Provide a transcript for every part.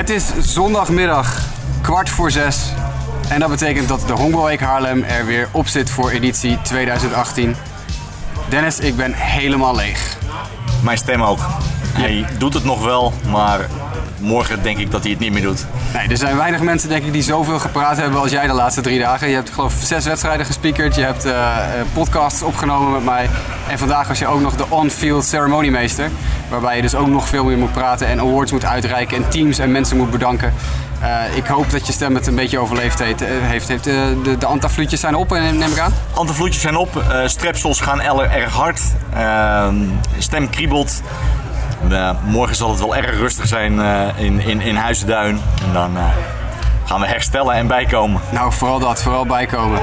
Het is zondagmiddag, kwart voor zes. En dat betekent dat de Honkbalweek Haarlem er weer op zit voor editie 2018. Dennis, ik ben helemaal leeg. Mijn stem ook. Hij doet het nog wel, maar morgen denk ik dat hij het niet meer doet. Nee, er zijn weinig mensen denk ik die zoveel gepraat hebben als jij de laatste drie dagen. Je hebt geloof ik zes wedstrijden gespiekerd, je hebt eh, eh, podcasts opgenomen met mij. En vandaag was je ook nog de on-field ceremoniemeester. Waarbij je dus ook nog veel meer moet praten en awards moet uitreiken en teams en mensen moet bedanken. Eh, ik hoop dat je stem het een beetje overleefd heeft. heeft, heeft de, de antafluutjes zijn op, neem ik aan? Antafluutjes zijn op, uh, strepsels gaan erg hard, uh, stem kriebelt. Uh, morgen zal het wel erg rustig zijn uh, in, in, in Huizenduin. En dan uh, gaan we herstellen en bijkomen. Nou, vooral dat, vooral bijkomen.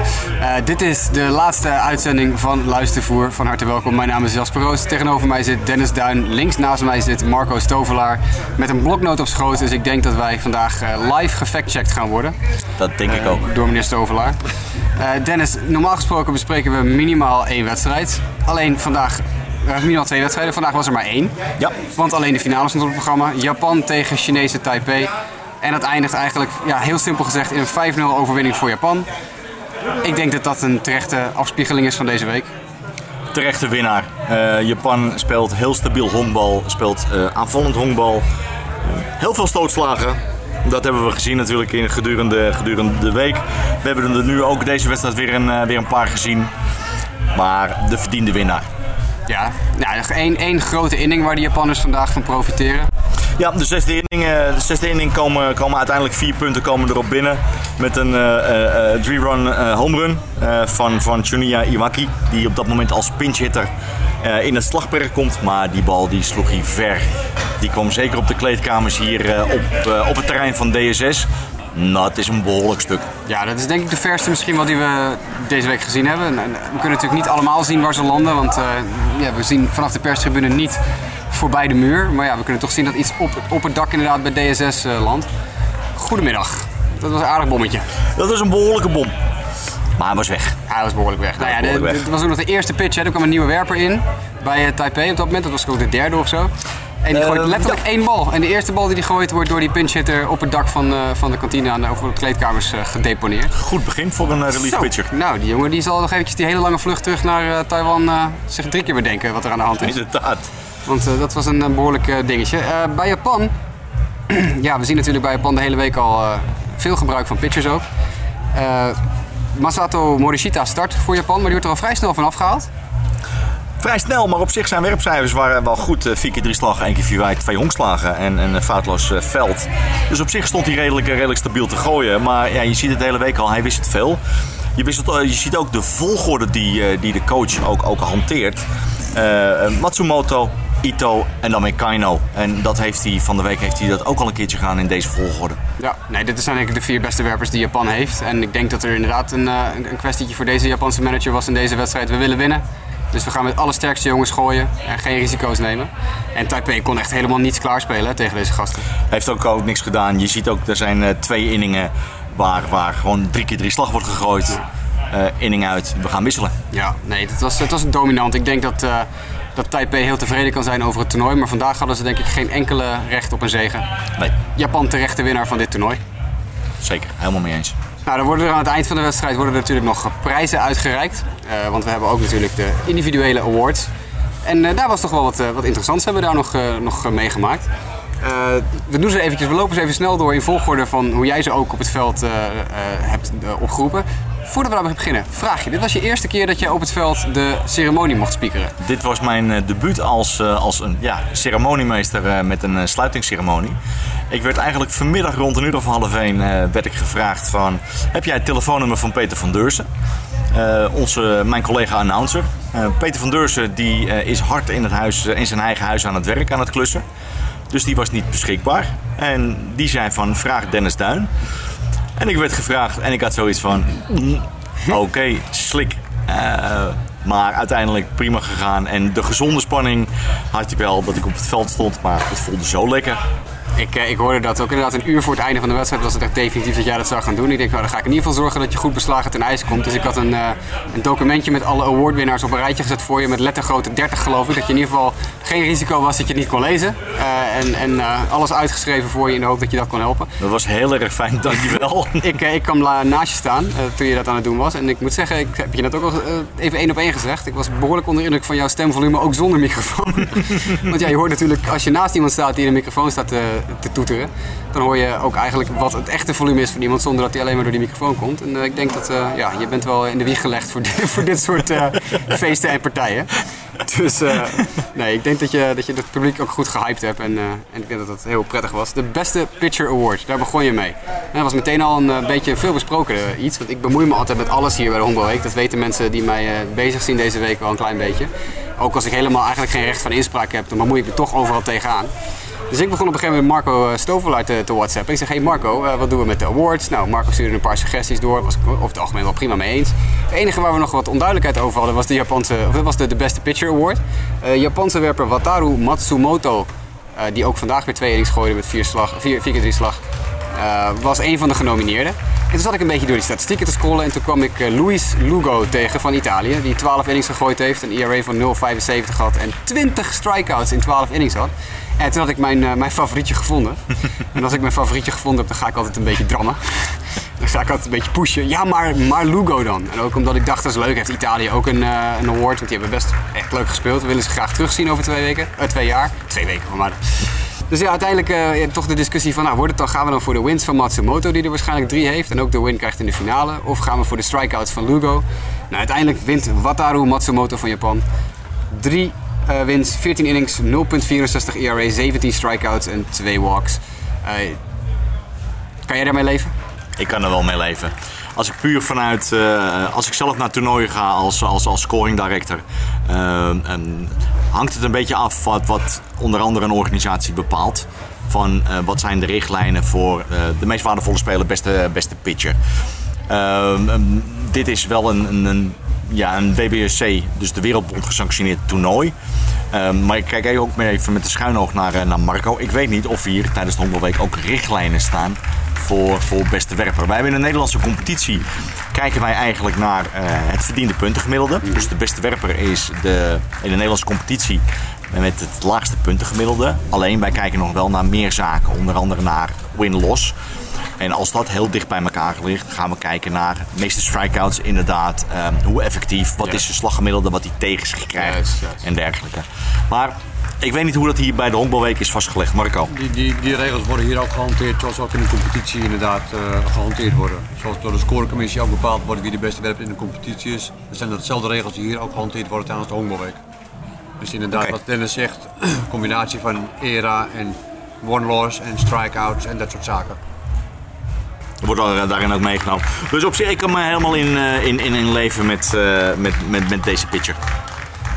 dit is de laatste uitzending van Luistervoer. Van harte welkom. Mijn naam is Jasper Roos. Tegenover mij zit Dennis Duin. Links naast mij zit Marco Stovelaar. Met een bloknoot op schoot. Dus ik denk dat wij vandaag live gefactcheckt gaan worden. Dat denk ik ook. Door meneer Stovelaar. Dennis, normaal gesproken bespreken we minimaal één wedstrijd. Alleen vandaag we hebben nu al twee wedstrijden. Vandaag was er maar één. Ja. Want alleen de finale stond op het programma. Japan tegen Chinese Taipei. En dat eindigt eigenlijk, ja, heel simpel gezegd, in een 5-0 overwinning voor Japan. Ik denk dat dat een terechte afspiegeling is van deze week. Terechte winnaar. Uh, Japan speelt heel stabiel honkbal, speelt uh, aanvallend honkbal. heel veel stootslagen. Dat hebben we gezien natuurlijk in gedurende, gedurende de week. We hebben er nu ook deze wedstrijd weer een, weer een paar gezien. Maar de verdiende winnaar. Ja, nou, één, één grote inning waar de Japanners vandaag van profiteren. Ja, de zesde inning, eh, de zesde inning komen, komen uiteindelijk vier punten komen erop binnen. Met een uh, uh, three-run uh, home run van, van Chuniya Iwaki. Die op dat moment als pinch hitter in het slagperk komt. Maar die bal die sloeg hij ver. Die kwam zeker op de kleedkamers hier op, op het terrein van DSS. Nou, het is een behoorlijk stuk. Ja, dat is denk ik de verste misschien wat die we deze week gezien hebben. We kunnen natuurlijk niet allemaal zien waar ze landen, want uh, ja, we zien vanaf de perstribune niet voorbij de muur. Maar ja, we kunnen toch zien dat iets op, op het dak inderdaad bij DSS uh, landt. Goedemiddag. Dat was een aardig bommetje. Dat was een behoorlijke bom. Maar hij was weg. Hij was behoorlijk weg. Nou ja, Het was ook nog de eerste pitch. Hè. Er kwam een nieuwe werper in bij uh, Taipei op dat moment. Dat was ook de derde of zo. En die gooit ehm, letterlijk één bal. En de eerste bal die die gooit wordt door die pinchhitter op het dak van, uh, van de kantine aan de, over de kleedkamers uh, gedeponeerd. Goed begin voor een uh, relief pitcher. Nou, die jongen die zal nog eventjes die hele lange vlucht terug naar Taiwan zich drie keer bedenken wat er aan de hand is. Inderdaad. Want dat was een behoorlijk dingetje. bij Japan, ja, we zien natuurlijk bij Japan de hele week al veel gebruik van pitchers ook. Masato Morishita start voor Japan, maar die wordt er al vrij snel van afgehaald. Vrij snel, maar op zich zijn werpcijfers waren wel goed. Uh, vier keer drie slagen, één keer vier wijd, twee honkslagen en een foutloos uh, veld. Dus op zich stond hij redelijk, redelijk stabiel te gooien. Maar ja, je ziet het de hele week al, hij wist het veel. Je, wist het, je ziet ook de volgorde die, die de coach ook, ook hanteert. Matsumoto, Ito en dan Kaino. En dat heeft hij van de week heeft hij dat ook al een keertje gedaan in deze volgorde. Ja, nee, dit zijn eigenlijk de vier beste werpers die Japan heeft. En ik denk dat er inderdaad een, een kwestietje voor deze Japanse manager was in deze wedstrijd. We willen winnen. Dus we gaan met alle sterkste jongens gooien en geen risico's nemen. En Taipei kon echt helemaal niets klaarspelen tegen deze gasten. Hij heeft ook, ook niks gedaan. Je ziet ook, er zijn uh, twee inningen waar, waar gewoon drie keer drie slag wordt gegooid. Uh, inning uit, we gaan wisselen. Ja, nee, het was, het was dominant. Ik denk dat, uh, dat Taipei heel tevreden kan zijn over het toernooi. Maar vandaag hadden ze denk ik geen enkele recht op een zegen. Nee. Japan terecht de winnaar van dit toernooi. Zeker, helemaal mee eens. Nou, dan worden er aan het eind van de wedstrijd worden er natuurlijk nog prijzen uitgereikt. Uh, want we hebben ook natuurlijk de individuele awards. En uh, daar was toch wel wat, uh, wat interessants hebben we daar nog, nog meegemaakt. we doen ze eventjes, we lopen ze even snel door in volgorde van hoe jij ze ook op het veld hebt opgeroepen. Voordat we daarmee beginnen, vraag je. Dit was je eerste keer dat je op het veld de ceremonie mocht spiekeren. Dit was mijn debuut als, als een ja, ceremoniemeester met een sluitingsceremonie. Ik werd eigenlijk vanmiddag rond een uur of half één werd ik gevraagd van... Heb jij het telefoonnummer van Peter van Deursen? onze, mijn collega announcer. Peter van Deursen die, is hard in, het huis, in zijn eigen huis aan het werk, aan het klussen. Dus die was niet beschikbaar. En die zei van vraag Dennis Duin. En ik werd gevraagd en ik had zoiets van... Mm, oké, slik. Uh, maar uiteindelijk prima gegaan. En de gezonde spanning had je wel dat ik op het veld stond. Maar het voelde zo lekker. Ik, eh, ik hoorde dat ook inderdaad een uur voor het einde van de wedstrijd was het echt definitief dat jij dat zou gaan doen. Ik denk, nou, dan ga ik in ieder geval zorgen dat je goed beslagen ten ijs komt. Dus ik had een, uh, een documentje met alle awardwinnaars op een rijtje gezet voor je met lettergrootte 30 geloof ik. Dat je in ieder geval geen risico was dat je het niet kon lezen. Eh, en en eh, alles uitgeschreven voor je in de hoop dat je dat kon helpen. Dat was heel erg fijn, dankjewel. ik, eh, ik kwam naast je staan eh, toen je dat aan het doen was. En ik moet zeggen, ik heb je net ook al eh, even één op één gezegd. Ik was behoorlijk onder indruk van jouw stemvolume, ook zonder microfoon. Want ja, je hoort natuurlijk, als je naast iemand staat die in een microfoon staat te, te toeteren, dan hoor je ook eigenlijk wat het echte volume is van iemand zonder dat hij alleen maar door die microfoon komt. En eh, ik denk dat, eh, ja, je bent wel in de wieg gelegd voor dit, voor dit soort eh, feesten en partijen. Dus nee, ik denk dat je, dat je het publiek ook goed gehyped hebt en, en ik denk dat het heel prettig was. De beste Pitcher Award, daar begon je mee. En dat was meteen al een beetje veel besproken iets, want ik bemoei me altijd met alles hier bij de Honkbalweek. Dat weten mensen die mij bezig zien deze week wel een klein beetje. Ook als ik helemaal eigenlijk geen recht van inspraak heb, dan bemoei ik me toch overal tegenaan. Dus ik begon op een gegeven moment Marco eh, Stovelaar te, te whatsappen. Ik zeg, hey Marco, eh, wat doen we met de awards? Nou, Marco stuurde een paar suggesties door. Was ik over het algemeen wel prima mee eens. Het enige waar we nog wat onduidelijkheid over hadden was de Japanse, of was de, de beste pitcher award. Eh, Japanse werper Wataru Matsumoto, eh, die ook vandaag weer twee innings gooide met vier, slag, vier, vier keer drie slag, eh, was een van de genomineerden. En toen zat ik een beetje door die statistieken te scrollen en toen kwam ik eh, Luis Lugo tegen van Italië, die 12 innings gegooid heeft, een ERA van 0,75 had en 20 strikeouts in 12 innings had. En toen had ik mijn, eh, mijn favorietje gevonden. en als ik mijn favorietje gevonden heb, dan ga ik altijd een beetje drammen. Dan ga ik altijd een beetje pushen. Ja, maar, maar Lugo dan. En ook omdat ik dacht, dat is leuk, heeft Italië ook een, eh, een award. Want die hebben best echt leuk gespeeld. We willen ze graag terugzien over twee weken. Eh, twee jaar. Twee weken, maar. Dus ja, uiteindelijk eh, toch de discussie van, nou, wordt het dan, gaan we dan voor de wins van Matsumoto, die er waarschijnlijk drie heeft en ook de win krijgt in de finale? Of gaan we voor de strikeouts van Lugo? Nou, uiteindelijk wint Wataru Matsumoto van Japan. Drie eh, wins, 14 innings, 0.64 ERA, 17 strikeouts en 2 walks. Eh, kan jij daarmee leven? Ik kan er wel mee leven. Als ik puur vanuit, eh, als ik zelf naar toernooien ga als, als, als scoring director, eh, hangt het een beetje af wat, wat onder andere een organisatie bepaalt. Van wat zijn de richtlijnen voor de meest waardevolle speler, beste, beste pitcher. Ehm, ehm, dit is wel een, een, een, ja, een WBSC, dus de Wereldbond gesanctioneerd toernooi. Ehm, maar ik kijk ook even met de schuin oog naar, eh, naar Marco. Ik weet niet of hier tijdens de Honkbalweek ook richtlijnen staan voor, voor beste werper. Wij hebben in de Nederlandse competitie kijken wij eigenlijk naar eh, het verdiende puntengemiddelde. Dus de beste werper is de, in de Nederlandse competitie met het laagste puntengemiddelde. Alleen wij kijken nog wel naar meer zaken, onder andere naar win-loss. En als dat heel dicht bij elkaar ligt, gaan we kijken naar de meeste strikeouts inderdaad. ehm, hoe effectief, wat Ja. is de slaggemiddelde, wat hij tegen zich krijgt Juist, juist. en dergelijke. Maar ik weet niet hoe dat hier bij de Honkbalweek is vastgelegd. Marco. Die, die, die regels worden hier ook gehanteerd zoals ook in de competitie inderdaad eh, gehanteerd worden. Zoals door de scorecommissie ook bepaald wordt wie de beste werper in de competitie is. Dan zijn dat dezelfde regels die hier ook gehanteerd worden tijdens de honkbalweek. Dus inderdaad wat Dennis zegt, combinatie van era en one-loss en strikeouts en dat soort zaken. Wordt daar- daarin ook meegenomen. Dus op zich, ik kan me helemaal in, eh, in, in, in leven met, eh, met, met, met deze pitcher.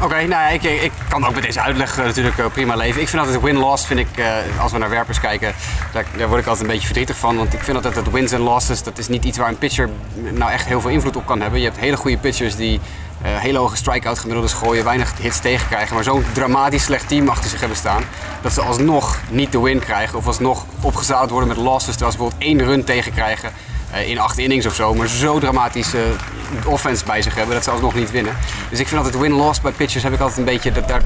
Oké, nou ja, ik, ik kan ook met deze uitleg eh, natuurlijk eh, prima leven. Ik vind altijd win-loss, vind ik, eh, als we naar werpers kijken, daar, word ik altijd een beetje verdrietig van. Want ik vind altijd dat wins en losses, dat is niet iets waar een pitcher nou echt heel veel invloed op kan hebben. Je hebt hele goede pitchers die hele hoge strikeout gemiddeldes gooien, weinig hits tegenkrijgen, maar zo'n dramatisch slecht team achter zich hebben staan, dat ze alsnog niet de win krijgen of alsnog opgezout worden met losses, terwijl ze bijvoorbeeld één run tegenkrijgen in acht innings of zo, maar zo dramatisch eh, offense bij zich hebben dat ze alsnog niet winnen. Dus ik vind altijd win-loss bij pitchers heb ik altijd een beetje dat daar.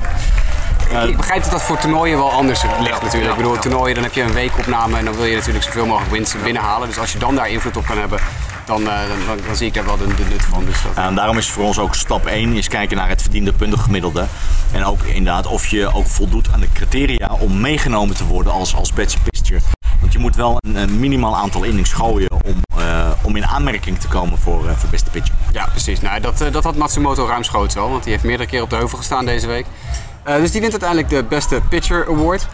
Ik- begrijp dat dat voor toernooien wel anders ligt natuurlijk. Ik bedoel, toernooien dan heb je een weekopname en dan wil je natuurlijk zoveel mogelijk wins binnenhalen. Dus als je dan daar invloed op kan hebben, dan, eh, dan, dan, dan zie ik daar wel de, de nut van. Dus dat, En daarom is voor ons ook stap 1 is kijken naar het verdiende puntengemiddelde. En ook inderdaad of je ook voldoet aan de criteria om meegenomen te worden als, als pitcher. Want je moet wel een, minimaal aantal innings gooien om, eh, om in aanmerking te komen voor, eh, voor beste pitcher. Ja, precies. Nou, dat, eh, dat had Matsumoto ruimschoots wel, want die heeft meerdere keren op de heuvel gestaan deze week. Dus die wint uiteindelijk de beste pitcher award.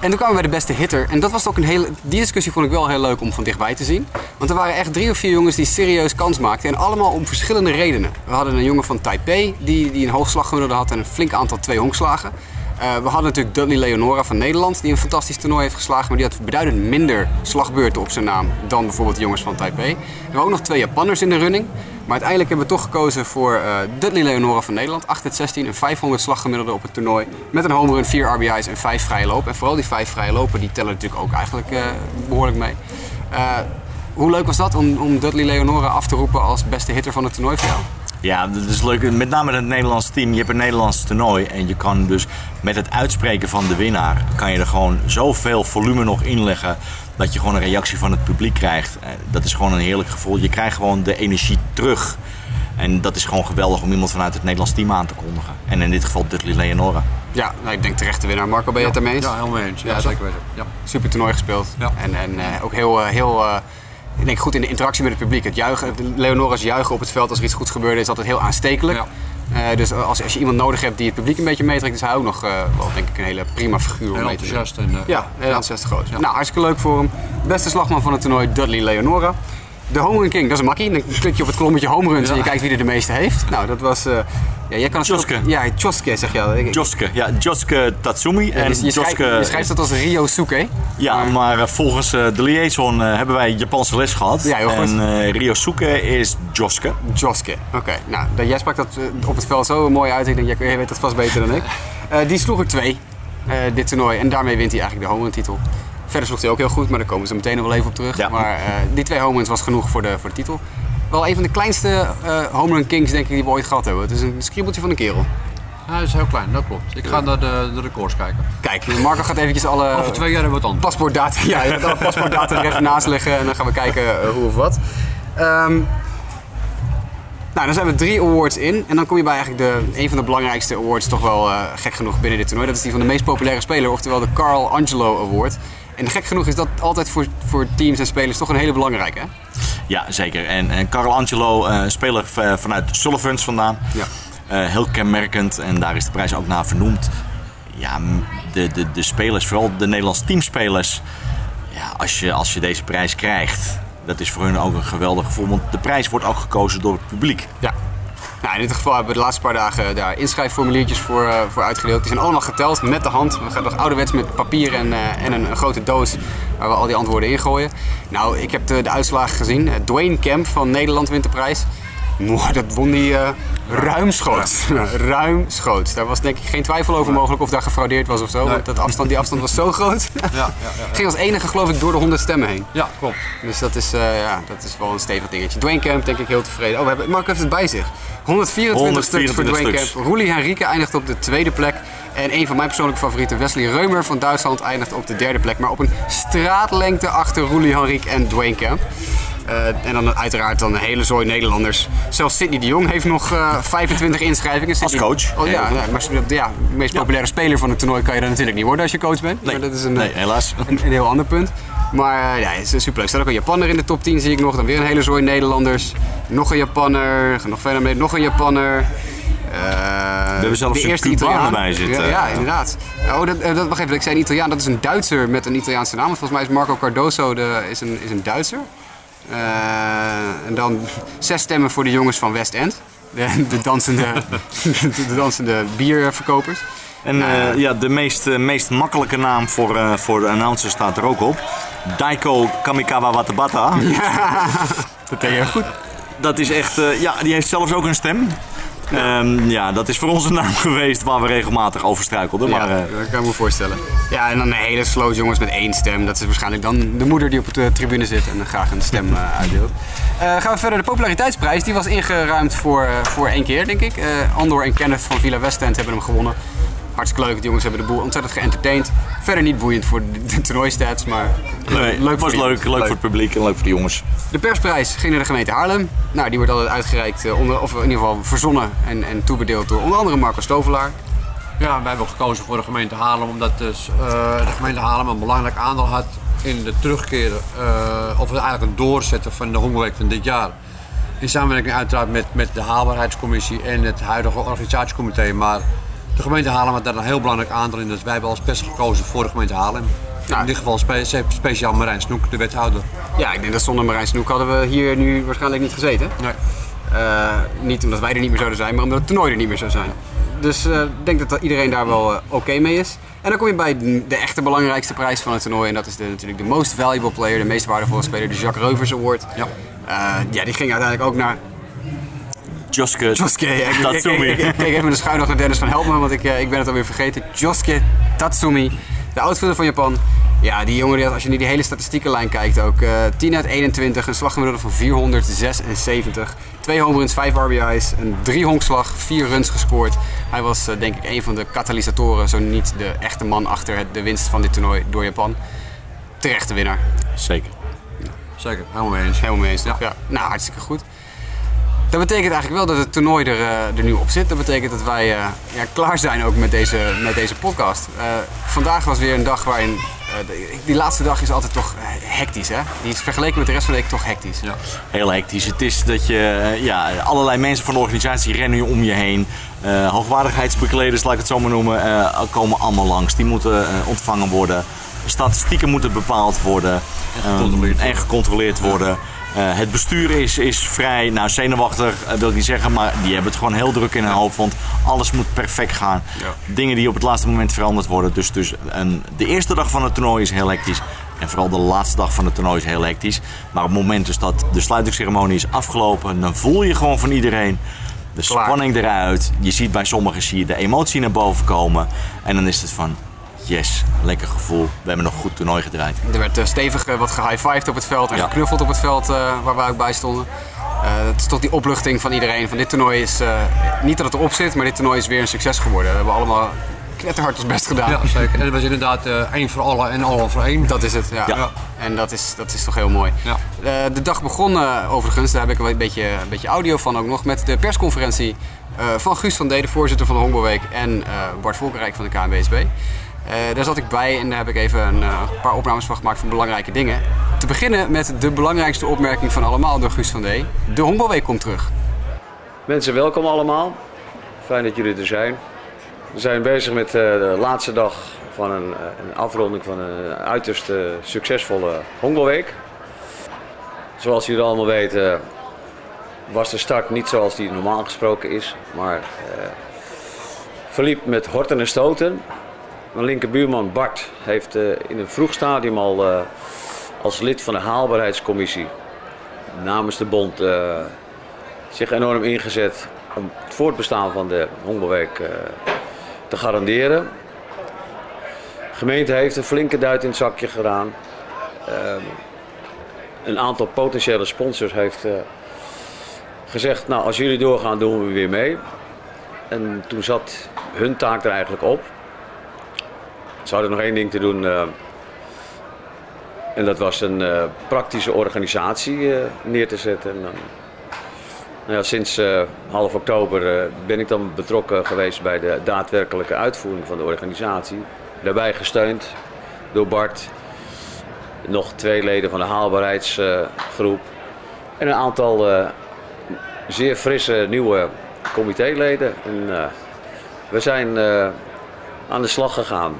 En toen kwamen we bij de beste hitter. En dat was ook een hele. Die discussie vond ik wel heel leuk om van dichtbij te zien. Want er waren echt drie of vier jongens die serieus kans maakten. En allemaal om verschillende redenen. We hadden een jongen van Taipei die, die een hoog slaggemiddelde had en een flink aantal twee honkslagen. Eh, we hadden natuurlijk Dudley Leonora van Nederland, die een fantastisch toernooi heeft geslagen. Maar die had beduidend minder slagbeurten op zijn naam dan bijvoorbeeld de jongens van Taipei. Er waren ook nog twee Japanners in de running. Maar uiteindelijk hebben we toch gekozen voor eh, Dudley Leonora van Nederland. 8 uit 16, een 500 slaggemiddelde op het toernooi. Met een home run, 4 RBI's en 5 vrije lopen. En vooral die 5 vrije lopen, die tellen natuurlijk ook eigenlijk eh, behoorlijk mee. Hoe leuk was dat om, om Dudley Leonora af te roepen als beste hitter van het toernooi voor jou? Ja, dat is leuk. Met name het Nederlands team. Je hebt een Nederlands toernooi. En je kan dus met het uitspreken van de winnaar... kan je er gewoon zoveel volume nog inleggen... dat je gewoon een reactie van het publiek krijgt. Eh, Dat is gewoon een heerlijk gevoel. Je krijgt gewoon de energie terug. En dat is gewoon geweldig om iemand vanuit het Nederlands team aan te kondigen. En in dit geval Dudley Leonora. Ja, nou, ik denk terecht de winnaar. Marco, ben je het ermee eens? Ja, helemaal eens. Ja, Ja, zeker weten. Ja. Super toernooi gespeeld. Ja. En, en eh, ook heel, eh, heel eh, ik denk goed in de interactie met het publiek. Het juichen, Leonora's juichen op het veld als er iets goeds gebeurde is altijd heel aanstekelijk. Ja. Eh, dus als, als je iemand nodig hebt die het publiek een beetje meetrekt, is hij ook nog eh, wel denk ik een hele prima figuur om Heel mee te doen. En, eh, Ja, heel enthousiast groot. Nou, hartstikke leuk voor hem. Beste slagman van het toernooi, Dudley Leonora. De Home Run King, dat is een makkie. Dan klik je op het kolommetje Home Runs en je kijkt wie er de meeste heeft. Nou, dat was... eh ja, jij kan het Joske. Ja, Joske zeg je al. Ik- Joske, ja, Joske Tatsumi. Ja, en dus je, Joske, je schrijft dat als Rio Suke. Ja, maar eh, volgens eh, de liaison hebben wij Japanse les gehad. Ja, heel goed. En Ryosuke is Joske. Joske. Oké, nou, dat- jij sprak dat op het veld zo mooi uit. Ik denk, jij, weet dat vast beter dan ik. Die sloeg er twee, dit toernooi. En daarmee wint hij eigenlijk de home run titel. Verder sloeg hij ook heel goed, maar daar komen ze meteen nog wel even op terug. Ja. Maar eh, die twee home runs was genoeg voor de, voor de titel. Wel een van de kleinste eh home run kings denk ik die we ooit gehad hebben. Het is een skriebeltje van een kerel. Ja, dat is heel klein, dat klopt. Ik ga naar de, de records kijken. Kijk, Marco gaat eventjes alle Over twee jaar hebben we het anders. paspoortdata, ja, alle paspoortdata er even naast leggen en dan gaan we kijken eh, hoe of wat. Ehm, nou, dan zijn we drie awards in. En dan kom je bij eigenlijk de, een van de belangrijkste awards, toch wel eh, gek genoeg binnen dit toernooi. Dat is die van de meest populaire speler, oftewel de Carl Angelo Award. En gek genoeg is dat altijd voor, voor teams en spelers toch een hele belangrijke. Hè? Ja, zeker. En, en Carlo Angelo, eh speler eh, vanuit Sullivans vandaan. Ja. Eh, heel kenmerkend en daar is de prijs ook naar vernoemd. Ja, de, de, de spelers, vooral de Nederlandse teamspelers. Ja, als je, als je deze prijs krijgt, dat is voor hun ook een geweldig gevoel. Want de prijs wordt ook gekozen door het publiek. Ja. Nou, in dit geval hebben we de laatste paar dagen daar inschrijfformuliertjes voor, eh, voor uitgedeeld. Die zijn allemaal geteld met de hand. We gaan nog ouderwets met papier en, eh, en een, grote doos waar we al die antwoorden in gooien. Nou, ik heb de, de uitslagen gezien. Eh, Dwayne Kemp van Nederland wint de prijs. Mwah, dat won hij eh ruimschoots. ruimschoots. Daar was denk ik geen twijfel over mogelijk of daar gefraudeerd was of zo. Want dat afstand, die afstand was zo groot. Ja, ja, ja. Ging als enige geloof ik door de 100 stemmen heen. ja klopt. Dus dat is, eh, ja, dat is wel een stevig dingetje. Dwayne Camp denk ik heel tevreden. Oh, we hebben, Mark heeft het bij zich. 124, stuks voor 124 Dwayne stuks. Camp. Roelie Henrique eindigt op de tweede plek. En een van mijn persoonlijke favorieten, Wesley Reumer van Duitsland, eindigt op de derde plek. Maar op een straatlengte achter Roelie Henrique en Dwayne Camp. Eh, en dan uiteraard dan een hele zooi Nederlanders. Zelfs Sidney de Jong heeft nog eh, 25 inschrijvingen. Als coach. Oh, ja, ja, maar ja, de meest populaire speler van het toernooi kan je dan natuurlijk niet worden als je coach bent. Nee, maar dat is een, nee helaas. een, een heel ander punt. Maar eh, ja, het is superleuk. Er staat ook een Japanner in de top 10 zie ik nog. Dan weer een hele zooi Nederlanders. Nog een Japanner. Nog verder mee. Nog een Japanner. Eh, we hebben zelfs een Cubaan erbij zitten. Ja, ja, inderdaad. Oh, dat, eh, dat, wacht even, ik zei een Italiaan. Dat is een Duitser met een Italiaanse naam. Volgens mij is Marco Cardoso de, is, een, is een Duitser. Eh, en dan zes stemmen voor de jongens van West End. De, de, dansende, de, dansende bierverkopers. En eh, ja, de meest, eh, meest makkelijke naam voor, voor de announcer staat er ook op. Daiko Kamikawa Watabata. Dat deed je goed. Dat is echt, ja, die heeft zelfs ook een stem. Ehm, ja, dat is voor ons een naam geweest waar we regelmatig over struikelden. Maar, eh, dat kan ik me voorstellen. Ja, en dan een hele sloot jongens met één stem. Dat is waarschijnlijk dan de moeder die op de tribune zit en graag een stem eh, uitdeelt. Eh, gaan we verder. De populariteitsprijs die was ingeruimd voor, voor één keer, denk ik. Andor en Kenneth van Villa Westend hebben hem gewonnen. Hartstikke leuk. De jongens hebben de boel ontzettend geëntertained. Verder niet boeiend voor de, toernooistats, maar nee, leuk het was voor leuk, leuk voor het publiek en leuk voor de jongens. De persprijs ging naar de gemeente Haarlem. Nou, die wordt altijd uitgereikt, eh, onder, of in ieder geval verzonnen en, en toebedeeld door onder andere Marco Stovelaar. Ja, wij hebben ook gekozen voor de gemeente Haarlem omdat dus, eh, de gemeente Haarlem een belangrijk aandeel had in de terugkeer, eh, of eigenlijk het doorzetten van de hongerweek van dit jaar. In samenwerking uiteraard met, met de haalbaarheidscommissie en het huidige organisatiecomité. Maar de gemeente Haarlem had daar een heel belangrijk aandeel in, dus wij hebben als pers gekozen voor de gemeente Haarlem. Ja. In dit geval spe- speciaal Marijn Snoek, de wethouder. Ja, ik denk dat zonder Marijn Snoek hadden we hier nu waarschijnlijk niet gezeten. Nee. Eh, niet omdat wij er niet meer zouden zijn, maar omdat het toernooi er niet meer zou zijn. Dus eh, ik denk dat iedereen daar wel eh, oké mee is. En dan kom je bij de de echte belangrijkste prijs van het toernooi. En dat is de, natuurlijk de most valuable player, de meest waardevolle speler, de Jacques Reuvers Award. Ja. Ja, die ging uiteindelijk ook naar Joske ik, Tatsumi. ik, ik keek even de schuin nog naar Dennis van Help me, want ik, eh, ik ben het alweer vergeten. Josuke Tatsumi, de outfielder van Japan. Ja, die jongen, die als je naar die hele statistiekenlijn kijkt ook. eh 10 uit 21, een slaggemiddelde van 476. Twee home runs, 5 RBI's, een drie honkslag, vier runs gescoord. Hij was eh, denk ik een van de katalysatoren, zo niet de echte man achter het- de winst van dit toernooi door Japan. Terechte winnaar. Zeker. Zeker, helemaal mee eens. Helemaal mee eens? Ja. Ja. Nou, hartstikke goed. Dat betekent eigenlijk wel dat het toernooi er, eh, er nu op zit. Dat betekent dat wij eh, ja, klaar zijn ook met deze, met deze podcast. Eh, vandaag was weer een dag waarin... de- die laatste dag is altijd toch hectisch, hè? Die is vergeleken met de rest van de week toch hectisch. Ja. Heel hectisch. Het is dat je, ja, allerlei mensen van de organisatie rennen om je heen. Eh hoogwaardigheidsbekleders, laat ik het zo maar noemen, eh, komen allemaal langs. Die moeten ontvangen worden. Statistieken moeten bepaald worden. gecontroleerd Ehm, en gecontroleerd worden. Het bestuur is, is vrij, nou zenuwachtig eh, wil ik niet zeggen, maar die hebben het gewoon heel druk in hun hoofd. Want alles moet perfect gaan. Ja. Dingen die op het laatste moment veranderd worden. Dus, dus een, de eerste dag van het toernooi is heel hectisch. En vooral de laatste dag van het toernooi is heel hectisch. Maar op het moment dus dat de sluitingsceremonie is afgelopen, dan voel je gewoon van iedereen de Klaar. spanning eruit. Je ziet bij sommigen zie je de emotie naar boven komen. En dan is het van, yes, lekker gevoel. We hebben nog een goed toernooi gedraaid. Er werd eh, stevig eh, wat gehighfived op het veld en Ja. geknuffeld op het veld eh, waar wij ook bij stonden. Eh, het is toch die opluchting van iedereen. Van dit toernooi is, eh, niet dat het erop zit, maar dit toernooi is weer een succes geworden. We hebben allemaal knetterhard ons best gedaan. Ja, zeker. En het was inderdaad eh, één voor allen en allen voor één. Dat is het, ja. Ja. En dat is, dat is toch heel mooi. Ja. Eh, de dag begon overigens, daar heb ik wel een beetje, een beetje audio van ook nog, met de persconferentie eh, van Guus van D, de voorzitter van de Honkbalweek, en eh, Bart Volkerijk van de KNWSB. Eh, daar zat ik bij en daar heb ik even een eh, paar opnames van gemaakt van belangrijke dingen. Te beginnen met de belangrijkste opmerking van allemaal door Guus van D. De Honkbalweek komt terug. Mensen, welkom allemaal. Fijn dat jullie er zijn. We zijn bezig met eh, de laatste dag van een, een afronding van een uiterst succesvolle Hongerweek. Zoals jullie allemaal weten was de start niet zoals die normaal gesproken is, maar verliep met horten en stoten. Mijn linkerbuurman Bart heeft eh, in een vroeg stadium al eh, als lid van de haalbaarheidscommissie namens de bond eh, zich enorm ingezet om het voortbestaan van de Hongerweek te garanderen. De gemeente heeft een flinke duit in het zakje gedaan. Ehm, een aantal potentiële sponsors heeft gezegd, nou als jullie doorgaan doen we weer mee. En toen zat hun taak er eigenlijk op. Ze hadden nog één ding te doen. eh, en dat was een eh, praktische organisatie eh, neer te zetten. En nou ja, sinds half oktober ben ik dan betrokken geweest bij de daadwerkelijke uitvoering van de organisatie. Daarbij gesteund door Bart, nog twee leden van de haalbaarheidsgroep en een aantal zeer frisse nieuwe comitéleden. En, we zijn aan de slag gegaan.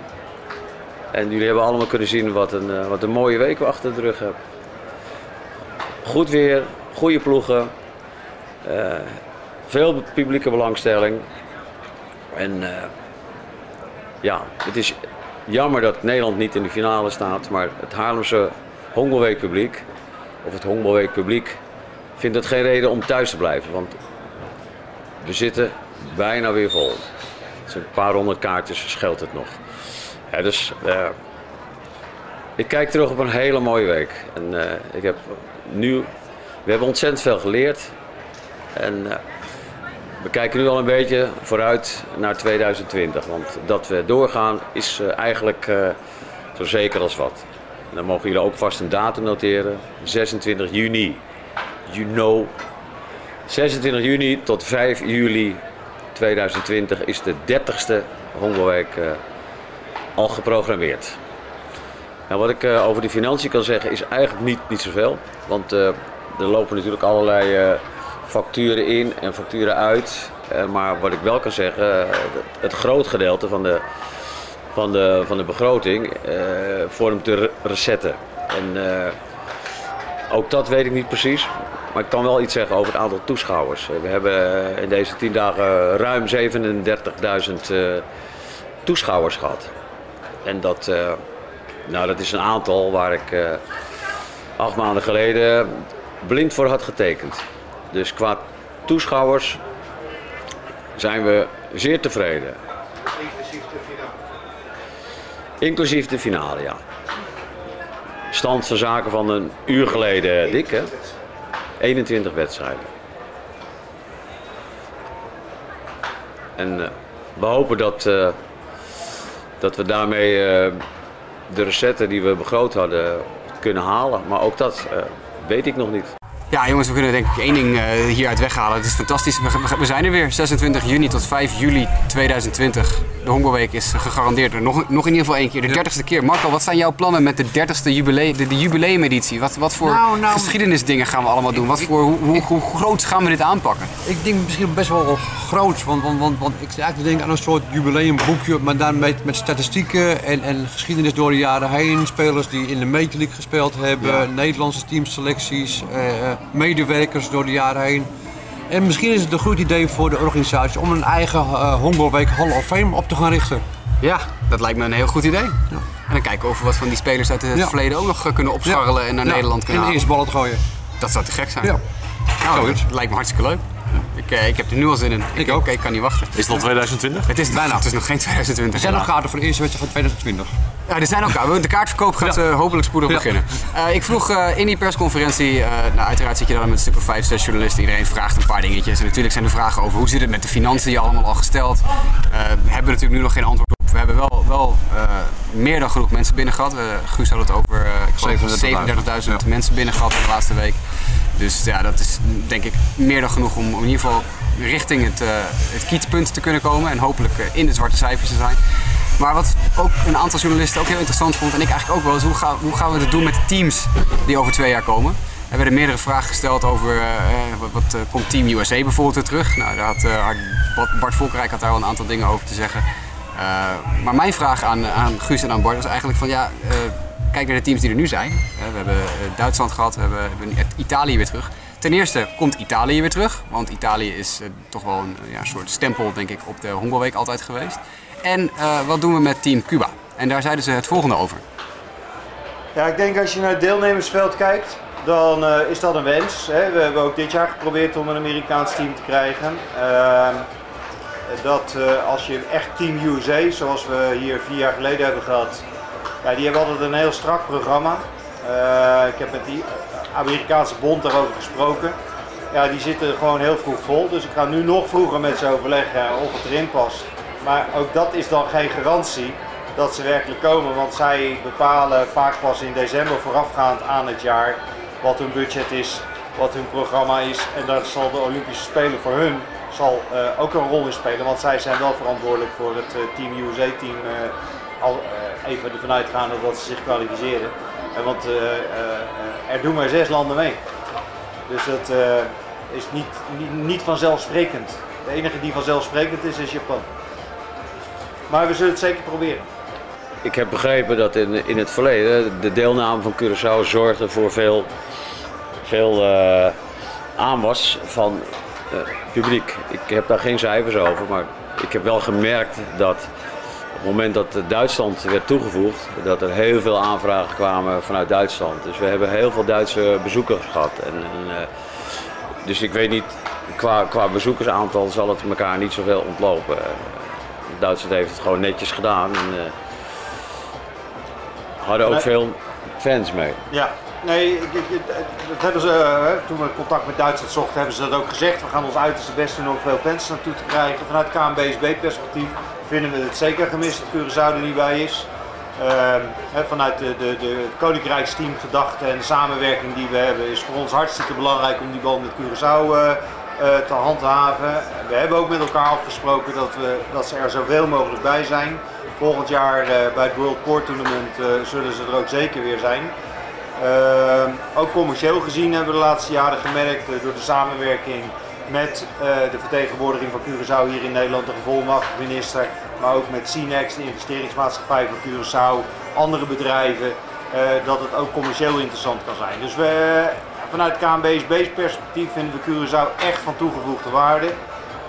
En jullie hebben allemaal kunnen zien wat een, eh, wat een mooie week we achter de rug hebben. Goed weer, goede ploegen. Eh, veel publieke belangstelling. En eh, ja, het is jammer dat Nederland niet in de finale staat, maar het Haarlemse Hongerweek publiek, of het Hongerweek publiek, vindt het geen reden om thuis te blijven. Want we zitten bijna weer vol. Het een paar honderd kaartjes, scheelt het nog. Ja, dus ik kijk terug op een hele mooie week. En eh, ik heb nu, we hebben ontzettend veel geleerd. En eh, we kijken nu al een beetje vooruit naar 2020. Want dat we doorgaan is eh, eigenlijk zo zeker als wat. Dan mogen jullie ook vast een datum noteren. 26 juni. You know. 26 juni tot 5 juli 2020 is de 30ste Hongerweek eh, al geprogrammeerd. Nou, wat ik eh, over de financiën kan zeggen is eigenlijk niet, niet zoveel. Want eh, er lopen natuurlijk allerlei eh, facturen in en facturen uit. Maar wat ik wel kan zeggen, het groot gedeelte van de, van de, van de begroting vormt de re- recetten. En ook dat weet ik niet precies. Maar ik kan wel iets zeggen over het aantal toeschouwers. We hebben in deze tien dagen ruim 37.000 eh, toeschouwers gehad. En dat, eh, nou, dat is een aantal waar ik eh, acht maanden geleden blind voor had getekend. Dus qua toeschouwers zijn we zeer tevreden. Inclusief de finale, ja. stand van zaken van een uur geleden, Dick, hè? 21 wedstrijden. En eh, we hopen dat, eh, dat we daarmee eh, de recette die we begroot hadden kunnen halen. Maar ook dat eh, weet ik nog niet. Ja, jongens, we kunnen denk ik één ding eh, hieruit weghalen. Het is fantastisch. We, zijn er weer. 26 juni tot 5 juli 2020. De Honkbalweek is gegarandeerd. Nog, nog in ieder geval één keer. De 30ste keer. Marco, wat zijn jouw plannen met de 30ste jubileum, de, de jubileumeditie? Wat, wat voor Nou, nou- geschiedenisdingen gaan we allemaal doen? Wat voor, hoe, hoe, hoe groot gaan we dit aanpakken? Ik denk misschien best wel groot, want, want, want, want ik zit eigenlijk te denken aan een soort jubileumboekje, maar dan met, met statistieken en, en geschiedenis door de jaren heen. Spelers die in de Major League gespeeld hebben, Nederlandse teamselecties, eh, medewerkers door de jaren heen. En misschien is het een goed idee voor de organisatie om een eigen uh, Honkbalweek Hall of Fame op te gaan richten. Ja, dat lijkt me een heel goed idee. En dan kijken of we wat van die spelers uit het Ja. verleden ook nog eh, kunnen opscharrelen en naar Nederland kunnen En halen. eerst ballen te gooien. Dat zou te gek zijn. Ja. Nou, dat lijkt me hartstikke leuk. Ik, eh, ik heb er nu al zin in. Ik ook. Ik kan niet wachten. Is het al 2020? Het is, bijna. Het is nog geen 2020. Er zijn nog kaarten voor de eerste wedstrijd van 2020. Ja, er zijn ook kaarten. De kaartverkoop gaat Ja. eh, hopelijk spoedig Ja. beginnen. Eh, ik vroeg in die persconferentie, nou, uiteraard zit je daar met een stuk of vijf, zes journalisten. Iedereen vraagt een paar dingetjes. En natuurlijk zijn er vragen over hoe zit het met de financiën, die allemaal al gesteld. Eh, we hebben natuurlijk nu nog geen antwoord op. We hebben wel, wel eh, meer dan genoeg mensen binnen gehad. Eh, Guus had het over eh, ik geloof 37.000. 37.000 mensen binnen gehad in de laatste week. Dus ja, dat is denk ik meer dan genoeg om in ieder geval richting het, eh, het kietpunt te kunnen komen. En hopelijk eh, in de zwarte cijfers te zijn. Maar wat ook een aantal journalisten ook heel interessant vond, en ik eigenlijk ook wel, is hoe gaan, hoe gaan we het doen met de teams die over twee jaar komen? Er werden meerdere vragen gesteld over eh, eh, wat, wat eh, komt Team USA bijvoorbeeld weer terug. Nou, daar had, eh, Bart- Volkerijk had daar wel een aantal dingen over te zeggen. Eh, maar mijn vraag aan, aan Guus en aan Bart was eigenlijk van ja, eh, kijk naar de teams die er nu zijn. Eh, we hebben Duitsland gehad, we hebben, we Italië weer terug. Ten eerste komt Italië weer terug, want Italië is toch wel een soort stempel denk ik op de Honkbalweek altijd geweest. En wat doen we met Team Cuba? En daar zeiden ze het volgende over. Ja, ik denk als je naar het deelnemersveld kijkt, dan is dat een wens. Hè. We hebben ook dit jaar geprobeerd om een Amerikaans team te krijgen. Ehm, dat eh, als je echt Team USA, zoals we hier vier jaar geleden hebben gehad, ja, die hebben altijd een heel strak programma. Eh, ik heb met die Amerikaanse bond daarover gesproken. Ja, die zitten gewoon heel vroeg vol. Dus ik ga nu nog vroeger met ze overleggen of het erin past. Maar ook dat is dan geen garantie dat ze werkelijk komen. Want zij bepalen vaak pas in december voorafgaand aan het jaar wat hun budget is, wat hun programma is. En daar zal de Olympische Spelen voor hun zal, eh, ook een rol in spelen. Want zij zijn wel verantwoordelijk voor het eh, Team USA-team. al, eh, even ervan uitgaande dat ze zich kwalificeren. Want er doen maar zes landen mee. Dus dat is niet, niet, niet vanzelfsprekend. De enige die vanzelfsprekend is, is Japan. Maar we zullen het zeker proberen. Ik heb begrepen dat in, in het verleden de deelname van Curaçao zorgde voor veel, veel aanwas van publiek. Ik heb daar geen cijfers over, maar ik heb wel gemerkt dat op het moment dat Duitsland werd toegevoegd, dat er heel veel aanvragen kwamen vanuit Duitsland. Dus we hebben heel veel Duitse bezoekers gehad. En, en, eh, dus ik weet niet, qua, qua bezoekersaantal zal het elkaar niet zoveel ontlopen. Eh, Duitsland heeft het gewoon netjes gedaan. En, eh, hadden ook veel fans mee. Ja, nee, eh, toen we contact met Duitsland zochten, hebben ze dat ook gezegd. We gaan ons uiterste best doen om veel fans naartoe te krijgen. Vanuit KNBSB-perspectief vinden we het zeker gemist dat Curaçao er niet bij is. Ehm, vanuit de, de, de Koninkrijksteam gedachte en de samenwerking die we hebben is voor ons hartstikke belangrijk om die band met Curaçao eh, eh, te handhaven. We hebben ook met elkaar afgesproken dat, we, dat ze er zoveel mogelijk bij zijn. Volgend jaar bij het World Court Tournament zullen ze er ook zeker weer zijn. Ehm, ook commercieel gezien hebben we de laatste jaren gemerkt eh, door de samenwerking met eh, de vertegenwoordiging van Curaçao hier in Nederland, de gevolmachtigde minister, maar ook met Cinex, de investeringsmaatschappij van Curaçao, andere bedrijven, eh, dat het ook commercieel interessant kan zijn. Dus we, vanuit KNBSB's perspectief vinden we Curaçao echt van toegevoegde waarde.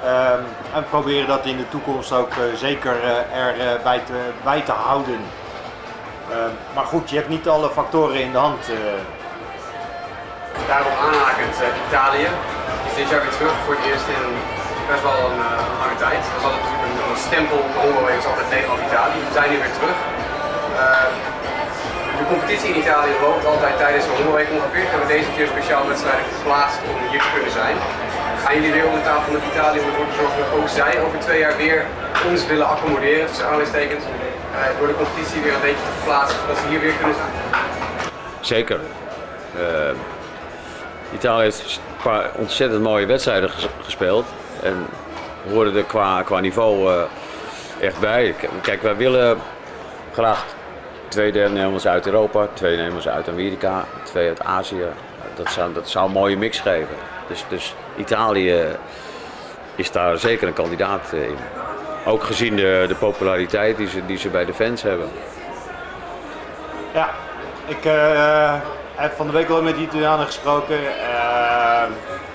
Ehm, en proberen dat in de toekomst ook zeker erbij bij te, bij te houden. Ehm, maar goed, je hebt niet alle factoren in de hand. eh. Daarop aanhakend, eh, Italië is dit jaar weer terug voor het eerst in best wel een, eh, lange tijd. Is altijd natuurlijk een, een stempel de Hongerweek, is altijd Nederland-Italië. We zijn hier weer terug. Eh, de competitie in Italië loopt altijd tijdens de hongerweek ongeveer. We hebben deze keer speciaal wedstrijden geplaatst om hier te kunnen zijn. Gaan jullie weer om de tafel met Italië om ervoor te zorgen dat ook zij over twee jaar weer ons willen accommoderen, tussen aanhalingstekens, uh, door de competitie weer een beetje te verplaatsen, ze hier weer kunnen zijn? Zeker. Uh, Italië heeft een paar ontzettend mooie wedstrijden gespeeld. En horen er qua, qua niveau uh, echt bij. Kijk, wij willen graag twee deelnemers uit Europa, twee deelnemers uit Amerika, twee uit Azië. Dat zou, dat zou een mooie mix geven. Dus, dus Italië is daar zeker een kandidaat in. Ook gezien de, de populariteit die ze, die ze bij de fans hebben. Ja, ik uh, heb van de week al met de Italianen gesproken. Uh,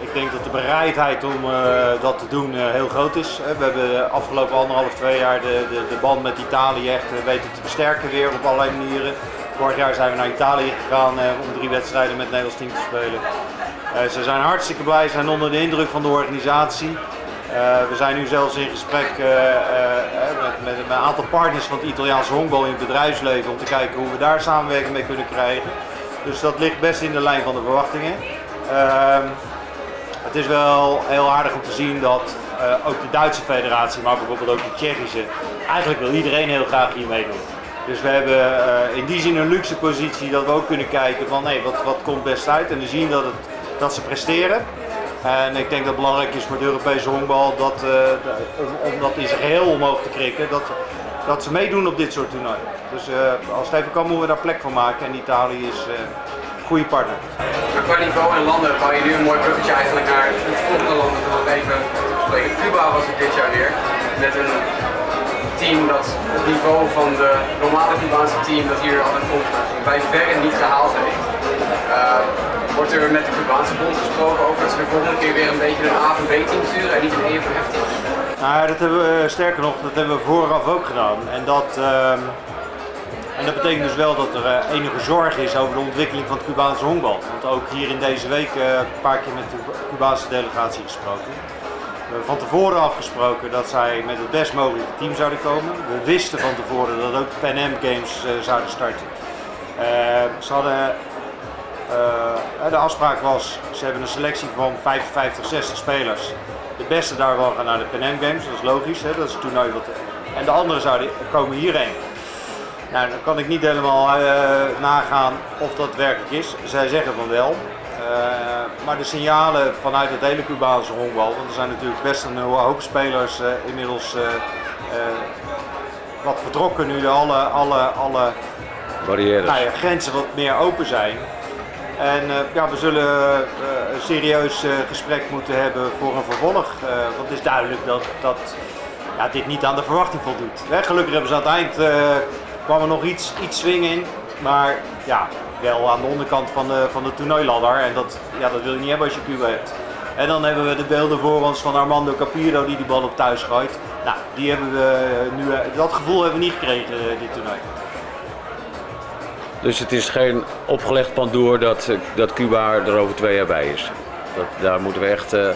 ik denk dat de bereidheid om uh, dat te doen heel groot is. We hebben de afgelopen anderhalf, twee jaar de, de, de band met Italië echt weten te versterken weer op allerlei manieren. Vorig jaar zijn we naar Italië gegaan om drie wedstrijden met het Nederlands team te spelen. ze zijn hartstikke blij, zijn onder de indruk van de organisatie. Uh, we zijn nu zelfs in gesprek uh, uh, met, met, een aantal partners van het Italiaanse honkbal in het bedrijfsleven om te kijken hoe we daar samenwerking mee kunnen krijgen. Dus dat ligt best in de lijn van de verwachtingen. Ehm, het is wel heel aardig om te zien dat ook de Duitse federatie, maar bijvoorbeeld ook de Tsjechische, eigenlijk wil iedereen heel graag hier meedoen. Dus we hebben in die zin een luxe positie dat we ook kunnen kijken van hey, wat, wat komt best uit en we zien dat, het, dat ze presteren. En ik denk dat het belangrijk is voor het Europese honkbal dat, uh, om, om, dat geheel omhoog te krikken, dat, dat ze meedoen op dit soort toernooien. Dus uh, als het even kan, moeten we daar plek van maken. En Italië is uh, een goede partner. Maar qua niveau en landen bouw je nu een mooi bruggetje eigenlijk naar het volgende land. Dat even spreken. Cuba was het dit jaar weer. Met een team dat het niveau van de normale Cubaanse team dat hier altijd komt bij verre niet gehaald heeft. Wordt er met de Cubaanse bond gesproken over dat ze de volgende keer weer een beetje een A- en B-team sturen en niet een EFF-team? Nou, dat hebben we, sterker nog, dat hebben we vooraf ook gedaan. En dat, uh, en dat betekent dus wel dat er uh, enige zorg is over de ontwikkeling van het Cubaanse honkbal. Want ook hier in deze week uh, een paar keer met de Cubaanse delegatie gesproken. We hebben van tevoren afgesproken dat zij met het best mogelijke team zouden komen. We wisten van tevoren dat ook de Pan Am Games zouden starten. ze hadden uh, de afspraak was, ze hebben een selectie van 55, 60 spelers. De beste daarvan gaan naar de Pan Am Games, dat is logisch, hè? dat is het toernooi wat... En de anderen zouden komen hierheen. Nou, dan kan ik niet helemaal uh, nagaan of dat werkelijk is. Zij zeggen van wel. Uh, maar de signalen vanuit het hele Cubaanse honkbal, want er zijn natuurlijk best een hoop spelers inmiddels wat vertrokken nu alle, alle, alle Barrières. Nou ja, grenzen wat meer open zijn. En uh, ja, we zullen uh, een serieus uh, gesprek moeten hebben voor een vervolg. want het is duidelijk dat, dat ja, dit niet aan de verwachting voldoet. Hè, gelukkig hebben ze aan het eind kwam nog iets, iets swing in. Maar ja, wel aan de onderkant van de, van de toernooiladder. En dat, ja, dat wil je niet hebben als je Cuba hebt. En dan hebben we de beelden voor ons van Armando Capiro die die bal op thuis gooit. Nou, die hebben we nu, dat gevoel hebben we niet gekregen dit toernooi. Dus het is geen opgelegd pandoor dat, dat Cuba er over twee jaar bij is. Dat, daar moeten we echt uh,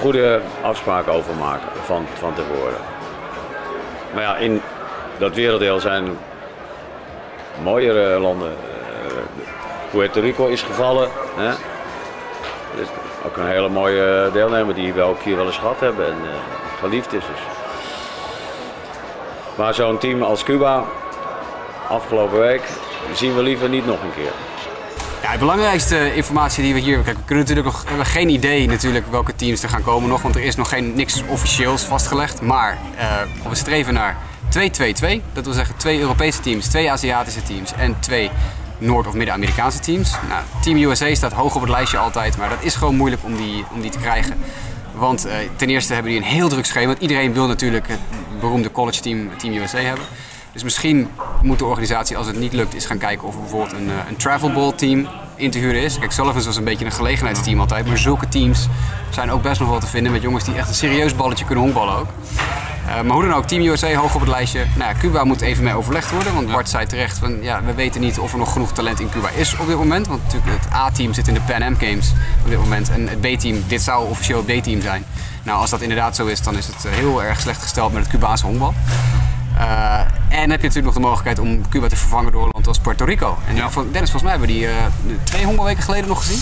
goede afspraken over maken van, van tevoren. Maar ja, in dat werelddeel zijn mooiere landen. Uh, Puerto Rico is gevallen. Hè? is ook een hele mooie deelnemer die we ook hier wel eens gehad hebben en geliefd is. Dus. Maar zo'n team als Cuba, afgelopen week zien we liever niet nog een keer. Ja, de belangrijkste informatie die we hier... Kijk, we kunnen natuurlijk nog, hebben geen idee natuurlijk welke teams er gaan komen nog. Want er is nog geen, niks officieels vastgelegd. Maar we streven naar 2-2-2. Dat wil zeggen twee Europese teams, twee Aziatische teams en twee Noord- of Midden-Amerikaanse teams. Nou, Team USA staat hoog op het lijstje altijd. Maar dat is gewoon moeilijk om die, om die te krijgen. Want uh, ten eerste hebben die een heel druk schema. Want iedereen wil natuurlijk het beroemde college team, Team USA hebben. Dus misschien moet de organisatie, als het niet lukt, eens gaan kijken of er bijvoorbeeld een, een travel ball team in te huren is. Kijk, Sullivan's was een beetje een gelegenheidsteam altijd. Maar zulke teams zijn ook best nog wel te vinden met jongens die echt een serieus balletje kunnen honkballen ook. Uh, maar hoe dan ook, Team USA hoog op het lijstje. Nou, ja, Cuba moet even mee overlegd worden. Want Bart zei terecht van ja, we weten niet of er nog genoeg talent in Cuba is op dit moment. Want natuurlijk het A-team zit in de Pan Am Games op dit moment. En het B-team, dit zou officieel het B-team zijn. Nou, als dat inderdaad zo is, dan is het heel erg slecht gesteld met het Cubaanse honkbal. Eh, en heb je natuurlijk nog de mogelijkheid om Cuba te vervangen door een land als Puerto Rico. En Ja. Dennis, volgens mij hebben we die eh, twee honkbalweken geleden nog gezien.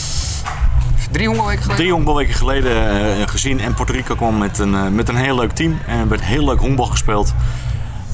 Drie honkbalweken geleden? Drie honkbalweken geleden eh, gezien en Puerto Rico kwam met een, met een heel leuk team. En er werd heel leuk honkbal gespeeld.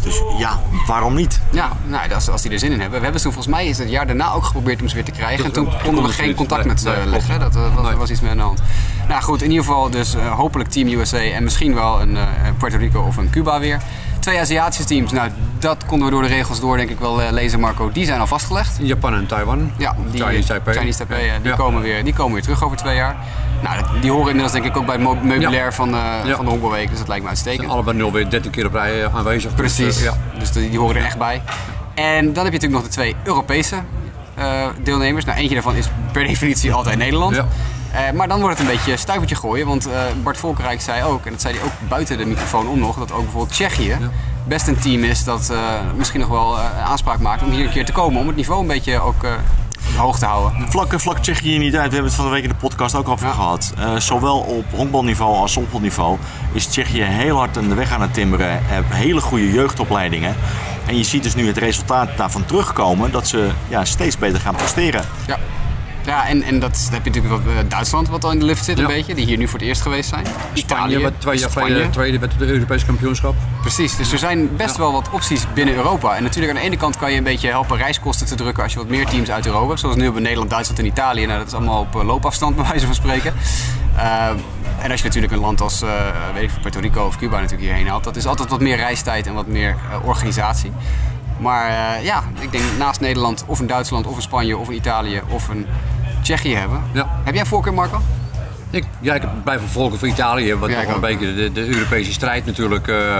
Dus ja, waarom niet? Ja, nou, als, als die er zin in hebben. We hebben toen volgens mij is het jaar daarna ook geprobeerd om ze weer te krijgen. En toen konden we geen contact met ze leggen. Dat was, Nee. was iets mee aan de hand. Nou goed, in ieder geval dus hopelijk Team USA en misschien wel een eh, Puerto Rico of een Cuba weer. Twee Aziatische teams, nou dat konden we door de regels door denk ik wel eh, lezen Marco. Die zijn al vastgelegd. Japan en Taiwan. Ja, die, Chinese Taipei. Chinese Taipei, ja, die, komen weer, die komen weer terug over twee jaar. Nou, die horen inmiddels denk ik ook bij het meubilair Ja. van, eh, Ja. van de honkbalweek. Dus dat lijkt me uitstekend. Allebei nul weer 13 keer op rij eh, aanwezig. Dus, Precies, eh, ja. dus die, die horen er echt bij. En dan heb je natuurlijk nog de twee Europese eh, deelnemers. Nou, eentje daarvan is per definitie altijd Nederland. Eh, maar dan wordt het een beetje stuivertje gooien. Want eh, Bart Volkerijk zei ook, en dat zei hij ook buiten de microfoon om nog, dat ook bijvoorbeeld Tsjechië best een team is dat eh, misschien nog wel eh, aanspraak maakt om hier een keer te komen. Om het niveau een beetje ook eh, hoog te houden. Vlak, vlak Tsjechië niet uit. We hebben het van de week in de podcast ook over Ja. gehad. Eh, zowel op honkbalniveau als softbalniveau is Tsjechië heel hard aan de weg aan het timmeren. Hebben hele goede jeugdopleidingen. En je ziet dus nu het resultaat daarvan terugkomen dat ze ja, steeds beter gaan presteren. Ja. Ja, en, en dat heb je natuurlijk wel, eh, Duitsland wat al in de lift zit een Ja. beetje. Die hier nu voor het eerst geweest zijn. Spanje, twee jaar Spanje. geleden tweede werd het Europese kampioenschap. Precies, dus er zijn best wel wat opties binnen Europa. En natuurlijk aan de ene kant kan je een beetje helpen reiskosten te drukken als je wat meer teams uit Europa hebt. Zoals nu hebben Nederland, Duitsland en Italië. Nou, dat is allemaal op eh, loopafstand bij wijze van spreken. Eh, en als je natuurlijk een land als weet ik, Puerto Rico of Cuba natuurlijk hierheen haalt, dat is altijd wat meer reistijd en wat meer organisatie. Maar eh, ja, ik denk naast Nederland of een Duitsland of een Spanje of een Italië of een Tsjechië hebben. Ja. Heb jij een voorkeur, Marco? Ik, ja, ik blijf vervolgen voor Italië, wat Ja, nog een beetje de, de Europese strijd natuurlijk eh,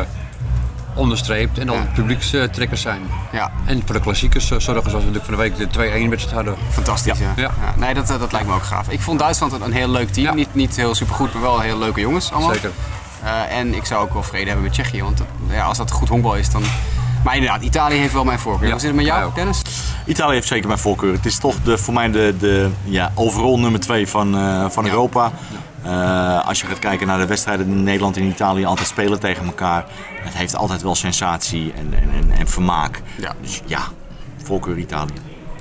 onderstreept. En dan Ja. publiekstrekkers zijn. Ja, En voor de klassiekers eh, zorgen, zoals we natuurlijk van de week de 2-1 wedstrijd hadden. Fantastisch, ja. Ja. Nee, dat, dat lijkt me ook gaaf. Ik vond Duitsland een, een heel leuk team. Niet, niet heel supergoed, maar wel heel leuke jongens allemaal. Zeker. En ik zou ook wel vrede hebben met Tsjechië. Want ja, als dat goed honkbal is, dan... Maar inderdaad, Italië heeft wel mijn voorkeur. Ja, Hoe zit het met jou. Dennis? Italië heeft zeker mijn voorkeur. Het is toch de, voor mij de, de ja, overal nummer 2 van, eh, van Ja. Europa. Eh, als je gaat kijken naar de wedstrijden die Nederland en Italië altijd spelen tegen elkaar. Het heeft altijd wel sensatie en, en, en, en vermaak. Ja. Dus ja, voorkeur Italië.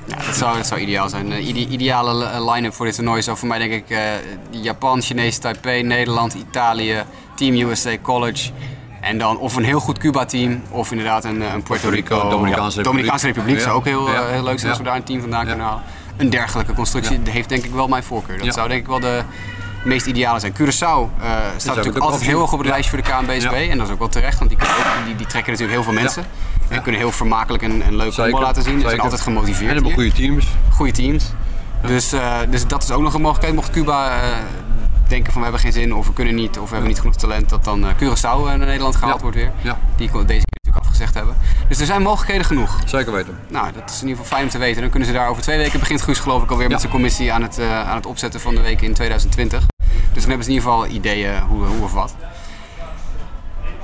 Ja, dat zou, dat zou ideaal zijn. De ide- ideale eh, line-up voor dit toernooi zou voor mij denk ik eh, Japan, Chinese Taipei, Nederland, Italië, Team USA College. En dan of een heel goed Cuba-team of inderdaad een, eh, een Puerto Rico. Dominicaanse Republiek. Dominicaanse Republiek Ja. zou ook heel, eh, Ja. heel leuk zijn als we daar een team vandaan kunnen halen. Een dergelijke constructie heeft denk ik wel mijn voorkeur. Dat zou denk ik wel de meest ideale zijn. Curaçao eh, staat natuurlijk altijd heel hoog op het lijstje voor de KNBSB. En dat is ook wel terecht, want die, ook- die, die trekken natuurlijk heel veel mensen. En Ja. kunnen heel vermakelijk en, en leuk voetbal laten zien. Ze zijn altijd gemotiveerd En hebben goede teams. goede teams. Dus, eh, dus dat is ook nog een mogelijkheid. Mocht Cuba eh, denken van we hebben geen zin of we kunnen niet of we hebben niet genoeg talent, dat dan eh, Curaçao eh, naar Nederland gehaald wordt weer. Ja. Die kon deze keer natuurlijk afgezegd hebben. Dus er zijn mogelijkheden genoeg. Zeker weten. Nou, dat is in ieder geval fijn om te weten. Dan kunnen ze daar over twee weken begint Guus geloof ik alweer met zijn commissie aan het, eh, aan het opzetten van de week in 2020. Dus dan hebben ze in ieder geval ideeën hoe, hoe of wat.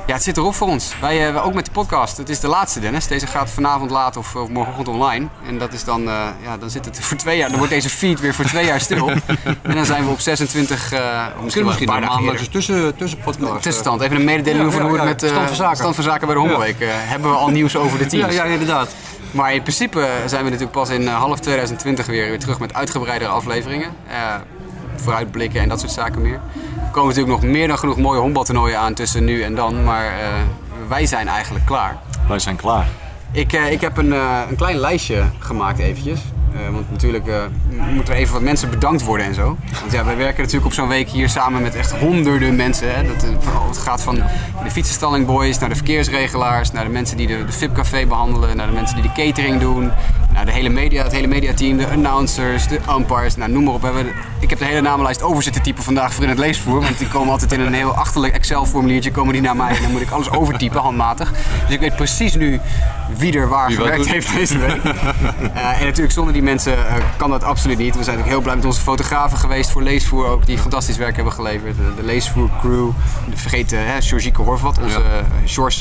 Ja, het zit erop voor ons. Wij, eh, ook met de podcast. Het is de laatste, Dennis. Deze gaat vanavond laat of, of morgenochtend online. En dat is dan, eh, ja, dan zit het voor twee jaar. Dan wordt deze feed weer voor twee jaar stil. en dan zijn we op 26, eh misschien, Misschien, een paar maandelijkse eerder. tussen, tussenpodcast. Tussenstand. Even een mededeling Ja, over ja, ja. met Stand van zaken. stand van zaken bij de Hongerweek. hebben we al nieuws over de teams. ja, inderdaad. Maar in principe zijn we natuurlijk pas in half 2020 weer, weer terug met uitgebreidere afleveringen. Vooruitblikken en dat soort zaken meer. Er komen natuurlijk nog meer dan genoeg mooie honkbaltoernooien aan tussen nu en dan. Maar eh, wij zijn eigenlijk klaar. Wij zijn klaar. Ik, eh, ik heb een, eh, een klein lijstje gemaakt eventjes. Want natuurlijk moeten er even wat mensen bedankt worden en zo. Want ja, wij werken natuurlijk op zo'n week hier samen met echt honderden mensen. Hè. Dat, het gaat van de fietsenstalling boys naar de verkeersregelaars, naar de mensen die de, de VIP-café behandelen, naar de mensen die de catering doen, naar de hele media, het hele mediateam, de announcers, de umpires, nou, noem maar op. We hebben- Ik heb de hele namenlijst over zitten typen vandaag voor in het leesvoer. Want die komen altijd in een heel achterlijk Excel-formuliertje komen die naar mij en dan moet ik alles overtypen, handmatig. Dus ik weet precies nu wie er waar Wie gewerkt heeft deze week. Eh, en natuurlijk zonder die mensen eh, kan dat absoluut niet. We zijn ook heel blij met onze fotografen geweest voor Leesvoer ook, die fantastisch werk hebben geleverd. De, de Leesvoer crew, de vergeten hè, Georgieke Horvat, onze Ja. eh,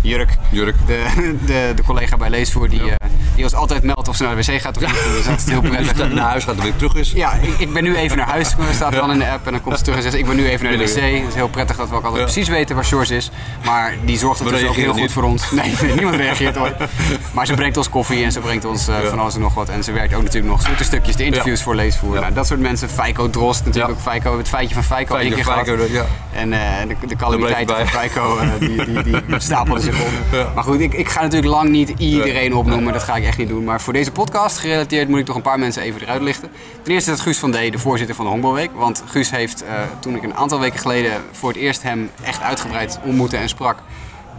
Jurk, Jurk. De, de, de collega bij Leesvoer, die, Ja. Die ons altijd meldt of ze naar de wc gaat of niet. Dus dat is heel Als prettig. naar huis gaat en weer terug is. Ja, ik, ik ben nu even naar huis. Staat dan in de app en dan komt ze terug en zegt ik ben nu even naar de wc. Het is heel prettig dat we ook altijd precies weten waar George is. Maar die zorgt We natuurlijk ook heel goed voor ons. Nee, niemand reageert ooit. Maar ze brengt ons koffie en ze brengt ons eh, van alles en nog wat. En ze werkt ook natuurlijk nog zoete stukjes, de interviews voor leesvoer. Nou, dat soort mensen. Feiko Drost natuurlijk ook. Feiko, het feitje van Feiko één keer Feiko, gehad. ja. En eh, de, de calamiteiten van Feiko, eh, die, die, die stapelden zich op. Maar goed, ik, ik ga natuurlijk lang niet iedereen opnoemen. Dat ga ik echt niet doen. Maar voor deze podcast gerelateerd moet ik toch een paar mensen even eruit lichten. Ten eerste is het Guus van D, de voorzitter van de Honkbalweek. Want Guus heeft, eh, toen ik een aantal weken geleden voor het eerst hem echt uitgebreid ontmoette en sprak...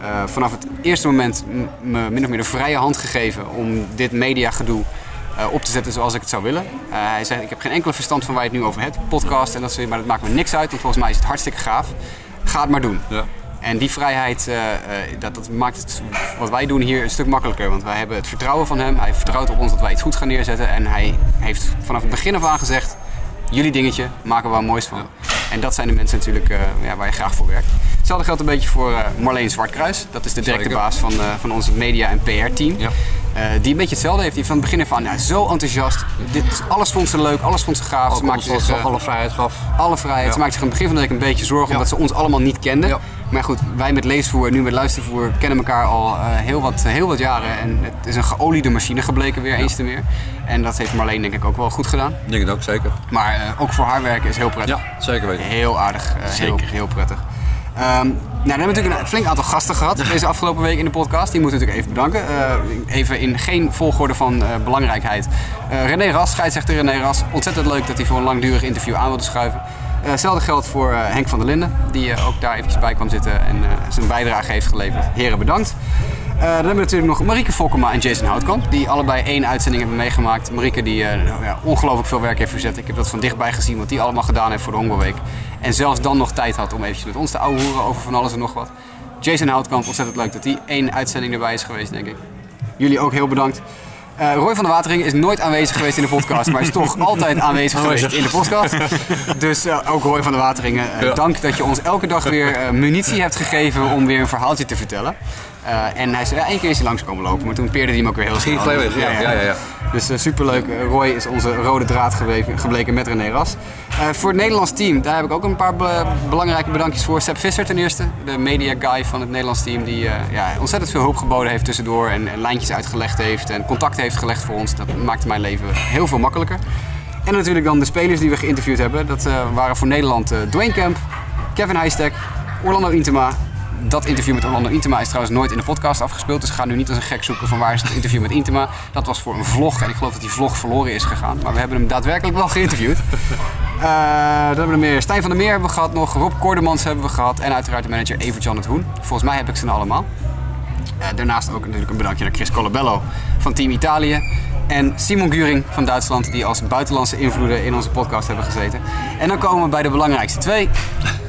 eh, vanaf het eerste moment me min of meer de vrije hand gegeven om dit mediagedoe eh, op te zetten zoals ik het zou willen. Hij zegt, ik heb geen enkele verstand van waar je het nu over hebt, podcast en dat soort, maar dat maakt me niks uit, want volgens mij is het hartstikke gaaf. Ga het maar doen. Ja. En die vrijheid, dat, dat maakt het, wat wij doen hier een stuk makkelijker. Want wij hebben het vertrouwen van hem. Hij vertrouwt op ons dat wij iets goed gaan neerzetten. En hij heeft vanaf het begin af aan gezegd, jullie dingetje, maken we waar moois van. En dat zijn de mensen natuurlijk eh, ja, waar je graag voor werkt. Hetzelfde geldt een beetje voor eh, Marleen Zwartkruis. Dat is de directe Zeker. baas van, eh, van onze media- en PR-team. Ja. Die een beetje hetzelfde heeft. Die van het begin af aan zo enthousiast. Dit, alles vond ze leuk, alles vond ze gaaf. Ze maakte zich, ze alle vrijheid gaf. alle vrijheid. Ja. Ze maakte zich in het begin van de week een beetje zorgen omdat ze ons allemaal niet kenden. Maar goed, wij met leesvoer en nu met luistervoer kennen elkaar al eh, heel, wat, heel wat jaren. En het is een geoliede machine gebleken weer eens te meer. En dat heeft Marleen denk ik ook wel goed gedaan. Ik denk het ook, zeker. Maar eh, ook voor haar werken is heel prettig. Ja, zeker weten. Heel aardig. eh, heel, heel prettig. Ehm, nou, dan hebben we natuurlijk een flink aantal gasten gehad deze afgelopen week in de podcast. Die moeten we natuurlijk even bedanken. Even in geen volgorde van belangrijkheid. René Ras, scheidsrechter René Ras. Ontzettend leuk dat hij voor een langdurig interview aan wilde schuiven. Eh, hetzelfde geldt voor eh, Henk van der Linden, die eh, ook daar eventjes bij kwam zitten en zijn bijdrage heeft geleverd. Heren, bedankt. Dan hebben we natuurlijk nog Marieke Fokkema en Jason Houtkamp, die allebei één uitzending hebben meegemaakt. Marieke die nou ja, ongelooflijk veel werk heeft verzet. Ik heb dat van dichtbij gezien wat die allemaal gedaan heeft voor de Hongerweek. En zelfs dan nog tijd had om eventjes met ons te ouwehoeren over van alles en nog wat. Jason Houtkamp, ontzettend leuk dat hij één uitzending erbij is geweest, denk ik. Jullie ook heel bedankt. Eh, Roy van der Watering is nooit aanwezig geweest in de podcast, maar is toch altijd aanwezig geweest in de podcast. Dus eh, ook Roy van der Wateringen, eh, Ja. dank dat je ons elke dag weer munitie hebt gegeven om weer een verhaaltje te vertellen. Eh, en hij zei, ja, één keer is hij langskomen lopen, maar toen peerde hij hem ook weer heel snel. Ging ja. Ja, ja, ja. Dus eh, superleuk. Eh, Roy is onze rode draad geweven- gebleken met René Ras. Voor het Nederlands team, daar heb ik ook een paar be- belangrijke bedankjes voor. Sepp Visser ten eerste, de media guy van het Nederlands team. Die ja, ontzettend veel hulp geboden heeft tussendoor. En, en lijntjes uitgelegd heeft en contact heeft gelegd voor ons. Dat maakte mijn leven heel veel makkelijker. En natuurlijk dan de spelers die we geïnterviewd hebben. Dat waren voor Nederland Dwayne Kemp, Kevin Heijstek, Orlando Intema. Dat interview met Orlando Intema is trouwens nooit in de podcast afgespeeld. Dus ga nu niet als een gek zoeken van waar is het interview met Intema. Dat was voor een vlog en ik geloof dat die vlog verloren is gegaan. Maar we hebben hem daadwerkelijk wel geïnterviewd. Dan hebben we er meer. Stijn van der Meer hebben we gehad nog. Rob Kordemans hebben we gehad. En uiteraard de manager Evert-Jan het Hoen. Volgens mij heb ik ze nou allemaal. Eh, daarnaast ook natuurlijk een bedankje naar Chris Colabello van Team Italië. En Simon Guring van Duitsland, die als buitenlandse invloeden in onze podcast hebben gezeten. En dan komen we bij de belangrijkste twee.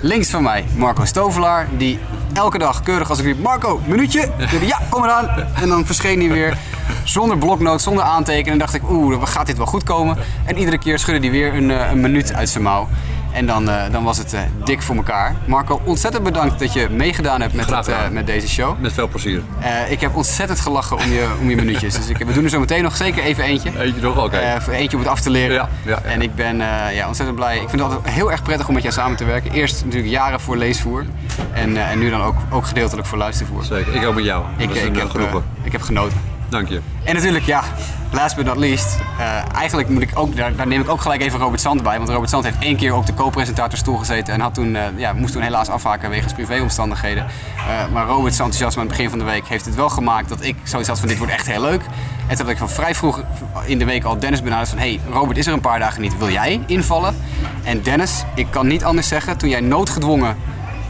Links van mij Marco Stovelaar, die elke dag keurig als ik riep... Marco, minuutje! Ja, kom eraan! En dan verscheen hij weer zonder bloknoot, zonder aantekenen. En dacht ik, oeh, gaat dit wel goed komen? En iedere keer schudde hij weer een, eh, een minuut uit zijn mouw. En dan, eh, dan was het eh, dik voor elkaar. Marco, ontzettend bedankt dat je meegedaan hebt met, het, eh, met deze show. Met veel plezier. Ik heb ontzettend gelachen om je, om je minuutjes. Dus ik, we doen er zo meteen nog zeker even eentje. Eentje nog? Oké. Voor eentje om het af te leren. Ja, ja, ja. En ik ben ja, ontzettend blij. Ik vind het altijd heel erg prettig om met jou samen te werken. Eerst natuurlijk jaren voor leesvoer. En, en nu dan ook, ook gedeeltelijk voor luistervoer. Zeker. Ik ook met jou. Ik, dat is ik, een heb, genoegen. ik heb genoten. Dank je. En natuurlijk, ja, last but not least. eh, eigenlijk moet ik ook, daar, daar neem ik ook gelijk even Robert Zand bij. Want Robert Zand heeft één keer op de co-presentatorstoel gezeten. En had toen, eh, ja, moest toen helaas afhaken wegens privéomstandigheden. Eh, maar Robert's enthousiasme aan het begin van de week heeft het wel gemaakt dat ik zoiets had van dit wordt echt heel leuk. En toen had ik van vrij vroeg in de week al Dennis benaderd van... Hey, Robert is er een paar dagen niet, wil jij invallen? En Dennis, ik kan niet anders zeggen, toen jij noodgedwongen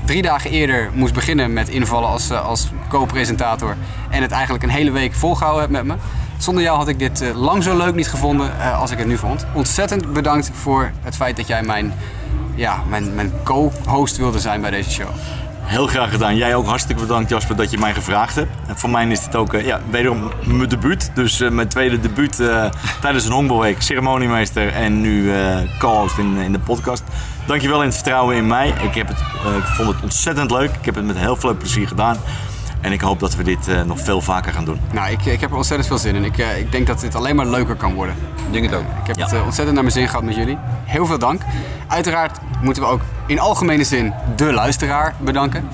drie dagen eerder moest beginnen met invallen als, eh, als co-presentator. En het eigenlijk een hele week volgehouden hebt met me. Zonder jou had ik dit eh, lang zo leuk niet gevonden eh, als ik het nu vond. Ontzettend bedankt voor het feit dat jij mijn, ja, mijn, mijn co-host wilde zijn bij deze show. Heel graag gedaan. Jij ook hartstikke bedankt Jasper dat je mij gevraagd hebt. En voor mij is dit ook eh, ja, wederom mijn debuut. Dus eh, mijn tweede debuut eh, tijdens een honkbalweek. Ceremoniemeester en nu co-host in, in de podcast. Dankjewel in het vertrouwen in mij. Ik, heb het, ik vond het ontzettend leuk. Ik heb het met heel veel plezier gedaan. En ik hoop dat we dit eh, nog veel vaker gaan doen. Nou, ik, ik heb er ontzettend veel zin in. Ik, eh, ik denk dat dit alleen maar leuker kan worden. Ik denk het ook. Ik heb Ja. het eh, ontzettend naar mijn zin gehad met jullie. Heel veel dank. Uiteraard moeten we ook in algemene zin de luisteraar bedanken.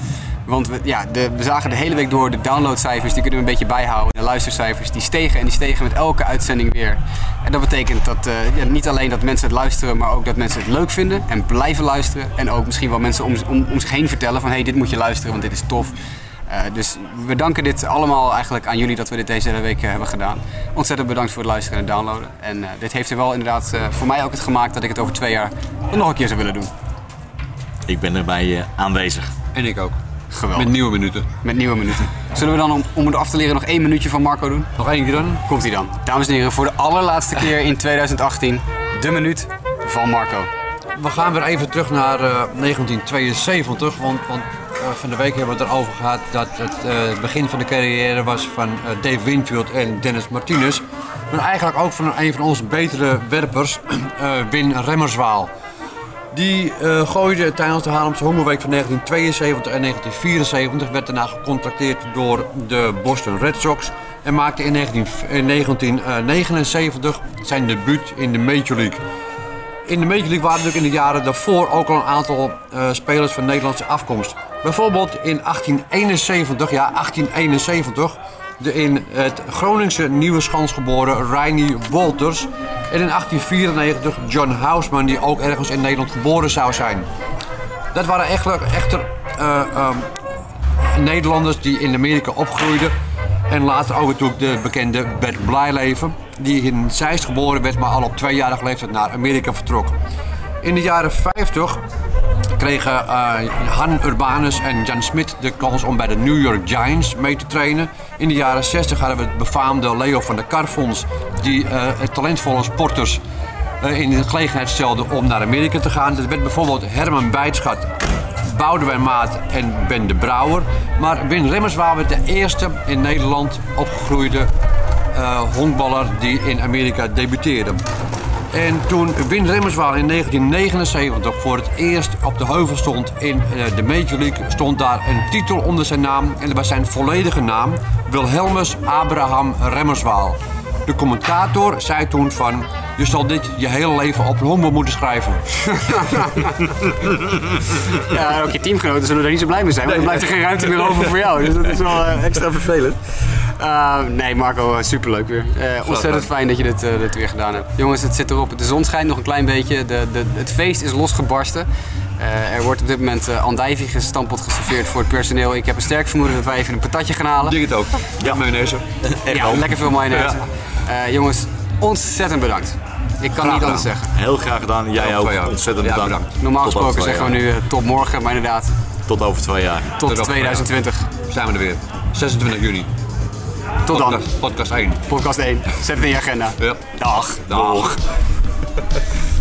Want we, ja, de, we zagen de hele week door de downloadcijfers, die kunnen we een beetje bijhouden. De luistercijfers, die stegen en die stegen met elke uitzending weer. En dat betekent dat eh, ja, niet alleen dat mensen het luisteren, maar ook dat mensen het leuk vinden en blijven luisteren. En ook misschien wel mensen om, om, om zich heen vertellen van hé, hey, dit moet je luisteren, want dit is tof. Eh, dus we danken dit allemaal eigenlijk aan jullie dat we dit deze hele week eh, hebben gedaan. Ontzettend bedankt voor het luisteren en het downloaden. En eh, dit heeft er wel inderdaad eh, voor mij ook het gemaakt dat ik het over twee jaar nog een keer zou willen doen. Ik ben erbij eh, aanwezig. En ik ook. Geweldig. Met nieuwe minuten. Met nieuwe minuten. Zullen we dan, om, om het af te leren, nog één minuutje van Marco doen? Nog één keer dan? Komt hij dan. Dames en heren, voor de allerlaatste keer in 2018, de minuut van Marco. We gaan weer even terug naar eh, 1972, want, want van de week hebben we het erover gehad dat het eh, begin van de carrière was van eh, Dave Winfield en Dennis Martinez. Maar eigenlijk ook van een van onze betere werpers, eh, Win Remmerswaal. Die eh, gooide tijdens de Haarlemse Hongerweek van 1972 en 1974, werd daarna gecontracteerd door de Boston Red Sox en maakte in 19 in 1979 zijn debuut in de Major League. In de Major League waren natuurlijk in de jaren daarvoor ook al een aantal eh, spelers van Nederlandse afkomst. Bijvoorbeeld in 1871, ja 1871, de in het Groningse Nieuwe Schans geboren Reinier Wolters. En in 1894 John Houseman, die ook ergens in Nederland geboren zou zijn. Dat waren echter, echter eh, ehm, Nederlanders die in Amerika opgroeiden. En later ook de bekende Bert Blijleven, die in Zeist geboren werd, maar al op tweejarige leeftijd naar Amerika vertrok. In de jaren 50 kregen eh, Han Urbanus en Jan Smit de kans om bij de New York Giants mee te trainen. In de jaren 60 hadden we het befaamde Leo van der Karfonds, die eh, talentvolle sporters eh, in de gelegenheid stelde om naar Amerika te gaan. Dat werd bijvoorbeeld Herman Bijtschat, Boudewijn Maat en Ben de Brouwer. Maar Win Remmerswaal werd de eerste in Nederland opgegroeide eh, honkballer die in Amerika debuteerde. En toen Win Remmerswaal in 1979 voor het eerst op de heuvel stond in eh, de Major League, stond daar een titel onder zijn naam. En dat was zijn volledige naam, Wilhelmus Abraham Remmerswaal. De commentator zei toen van, je zal dit je hele leven op honkbal moeten schrijven. Ja, ook je teamgenoten zullen er niet zo blij mee zijn, want dan blijft er geen ruimte meer over voor jou. Dus dat is wel eh, extra vervelend. Uh, nee, Marco, eh, superleuk weer. Uh, ontzettend fijn dat je dit, dit weer gedaan hebt. Jongens, het zit erop. De zon schijnt nog een klein beetje. De, de, het feest is losgebarsten. Uh, er wordt op dit moment uh, andijvie gestampeld geserveerd voor het personeel. Ik heb een sterk vermoeden dat wij even een patatje gaan halen. Ik denk het ook. Ja, mayonaise. ja, lekker veel mayonaise. Ja. jongens, ontzettend bedankt. Ik kan graag niet anders zeggen. Heel graag gedaan. Jij Ja, ook. Ontzettend Ja, bedankt. bedankt. Normaal Tot gesproken zeggen we nu uh, tot morgen, maar inderdaad Tot over twee jaar. tot over twee jaar. 2020. Zijn we er weer. 26 juni. Tot dan. Podcast, podcast 1. Podcast 1. Zet het in je agenda. Ja. Dag. Dag.